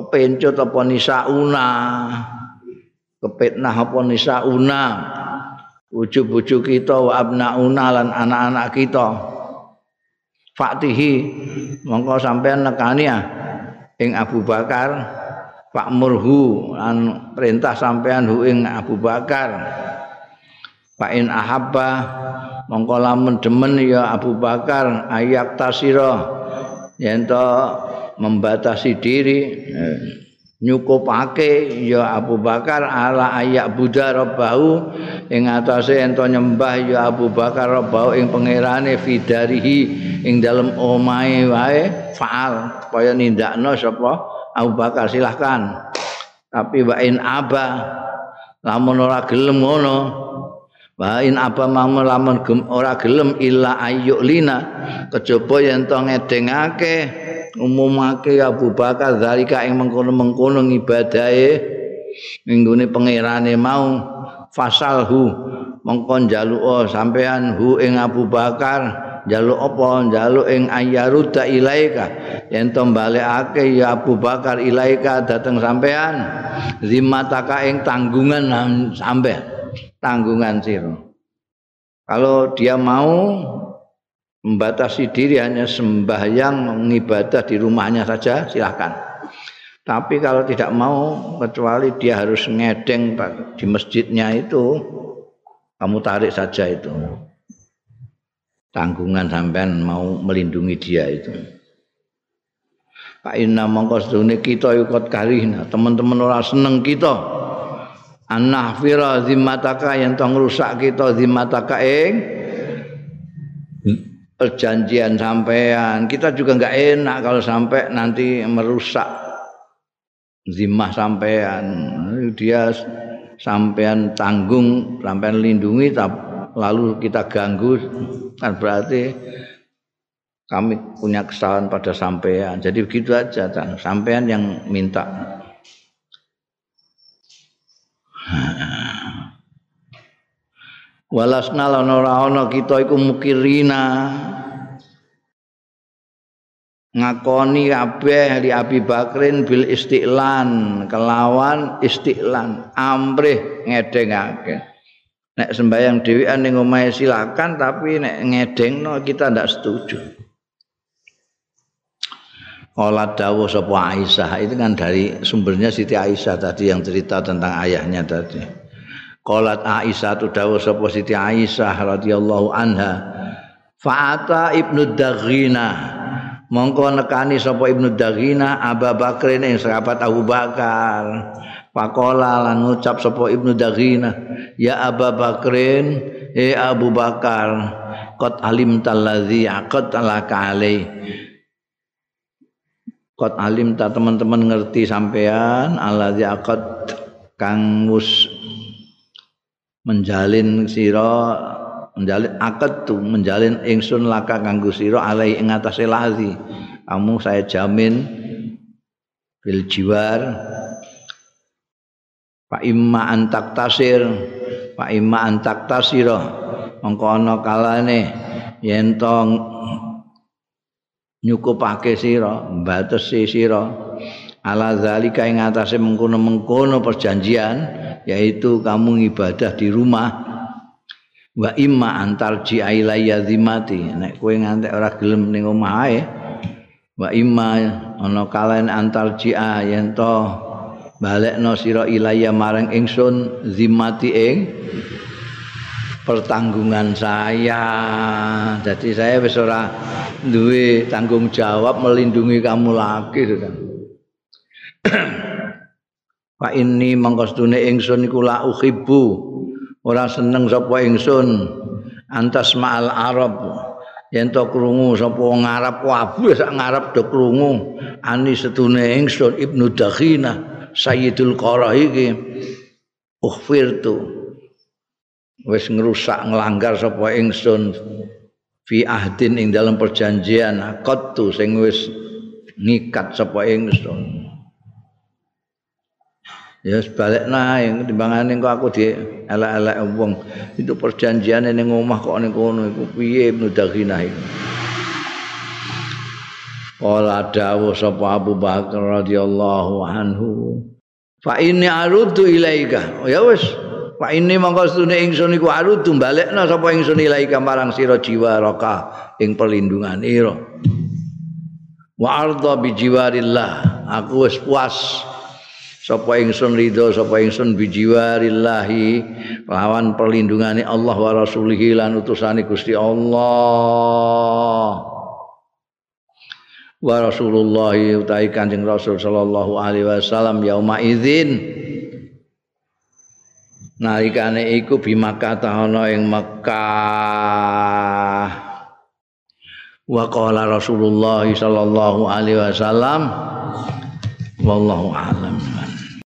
kepencut apa nisauna? Kepetnah apa nisauna? Bojo-bojo kita wa abnauna lan anak-anak kita. Fatihi mongko sampean nekani ya ing Abu Bakar Pak Murhu lan perintah sampean hu ing Abu Bakar. Pak in ahabba mongko lamun demen ya Abu Bakar ayak tasira yen membatasi diri. eh, nyukupake ya Abu Bakar ala ayak Buddha rabbahu ing atase ento nyembah ya Abu Bakar rabbahu ing pangerane fidarihi ing dalem omahe wae faal kaya nindakno sapa Abu Bakar silahkan. Tapi wa in aba lamun ora gelem ngono Wa in apa mamun lamun ora gelem illa ayyulina kejaba yen to ngedengake umumake Abu Bakar zalika ing mengkono-mengkono ngibadahe minggune pangerane mau fasalhu. Mongko njaluk sampean hu ing Abu Bakar njaluk apa? Njaluk ing ayyaruda ilaika. Yen to balekake ya Abu Bakar ilaika dateng sampean. Zimataka ing tanggungan sampean. Tanggungan siro. Kalau dia mau membatasi diri hanya sembahyang mengibadah di rumahnya saja silahkan. Tapi kalau tidak mau kecuali dia harus ngedeng di masjidnya itu kamu tarik saja itu. Tanggungan sampean mau melindungi dia itu. Pak Inna mongko kita ikut karihna teman-teman orang seneng kita annahfira zimmataka yang tong rusak kita zimmataka ing perjanjian sampean. Kita juga nggak enak kalau sampai nanti merusak zimah sampean. Dia sampean tanggung sampean lindungi lalu kita ganggu. Kan berarti kami punya kesalahan pada sampean. Jadi begitu aja sampean yang minta Walasna lan ora ana kita iku mukirina. Ngakoni kabeh li Abi Bakrin bil istiqlan kelawan istiqlan amrih ngedengake. Nek sembayang dhewean ning omahe silakan tapi nek ngedengno kita ndak setuju. Qala dawu sapa Aisyah itu kan dari sumbernya Siti Aisyah tadi yang cerita tentang ayahnya tadi. Qalat Aisyah tu dawu sapa Siti Aisyah radhiyallahu anha. Fa'ata Ibnu Daghina mongko nekani sapa Ibnu Daghina Abu Bakar ing sahabat Abu Bakar. Pakola lan ngucap sapa Ibnu Daghina, ya Abu Bakrin, eh Abu Bakar, qad alim talladzi aqad alaka alai. Qad alim ta teman-teman ngerti sampean alladzi aqad kang mus menjalin sira menjalin akad tu menjalin ingsun laka kanggo sira alai ing atase lazi. Kamu saya jamin bil jiwar Pak imma antak tasir Pak imma antak tasira mongko ana kalane yen to nyukupake sira mbatesi sira. Ala zalika ing atase mengkono-mengkono perjanjian yaitu kamu ibadah di rumah wa imma antar ji ilayya zimati nek kowe ngantek ora gelem ning omah ae wa imma ana kalane antar ji yen to balekno sira ilaya marang ingsun zimati ing pertanggungan saya. Jadi saya wis ora duwe tanggung jawab melindungi kamu lagi sudah. Pak ini mangkostune ingsun iku la uhibbu ora seneng sapa ingsun. Antas ma'al arab. Yen to krungu sapa wong Arab kabeh sak ngarep do krungu. Ani setune ingsun Ibnu Dakhina Sayyidul Qara iki. Ukhfirtu. Wis ngrusak nglanggar sapa ingsun fi ahdin ing dalam perjanjian. Qattu sing wis ngikat sapa ingsun ya balik naik timbangane kok aku di elek-elek wong itu perjanjian ning omah kok ning kono iku piye Ibnu Daghina iku Qala dawuh sapa Abu Bakar radhiyallahu anhu. Fa inni arudu ilaika. Ya wis, fa inni mangko stune ingsun iku arudu balekna sapa ingsun ilaika marang sira jiwa raka ing perlindungan ira. Wa arda bi jiwarillah. Aku wis puas sapa ingsun ridho sapa ingsun bi jiwarillahi lawan perlindungane Allah wa rasulihi lan utusane Gusti Allah. wa Rasulullah utawi Kanjeng Rasul sallallahu alaihi wasallam yauma idzin. Nalikane iku bi Makkah ana ing Mekah wa qala Rasulullah sallallahu alaihi wasallam. Wallahu alam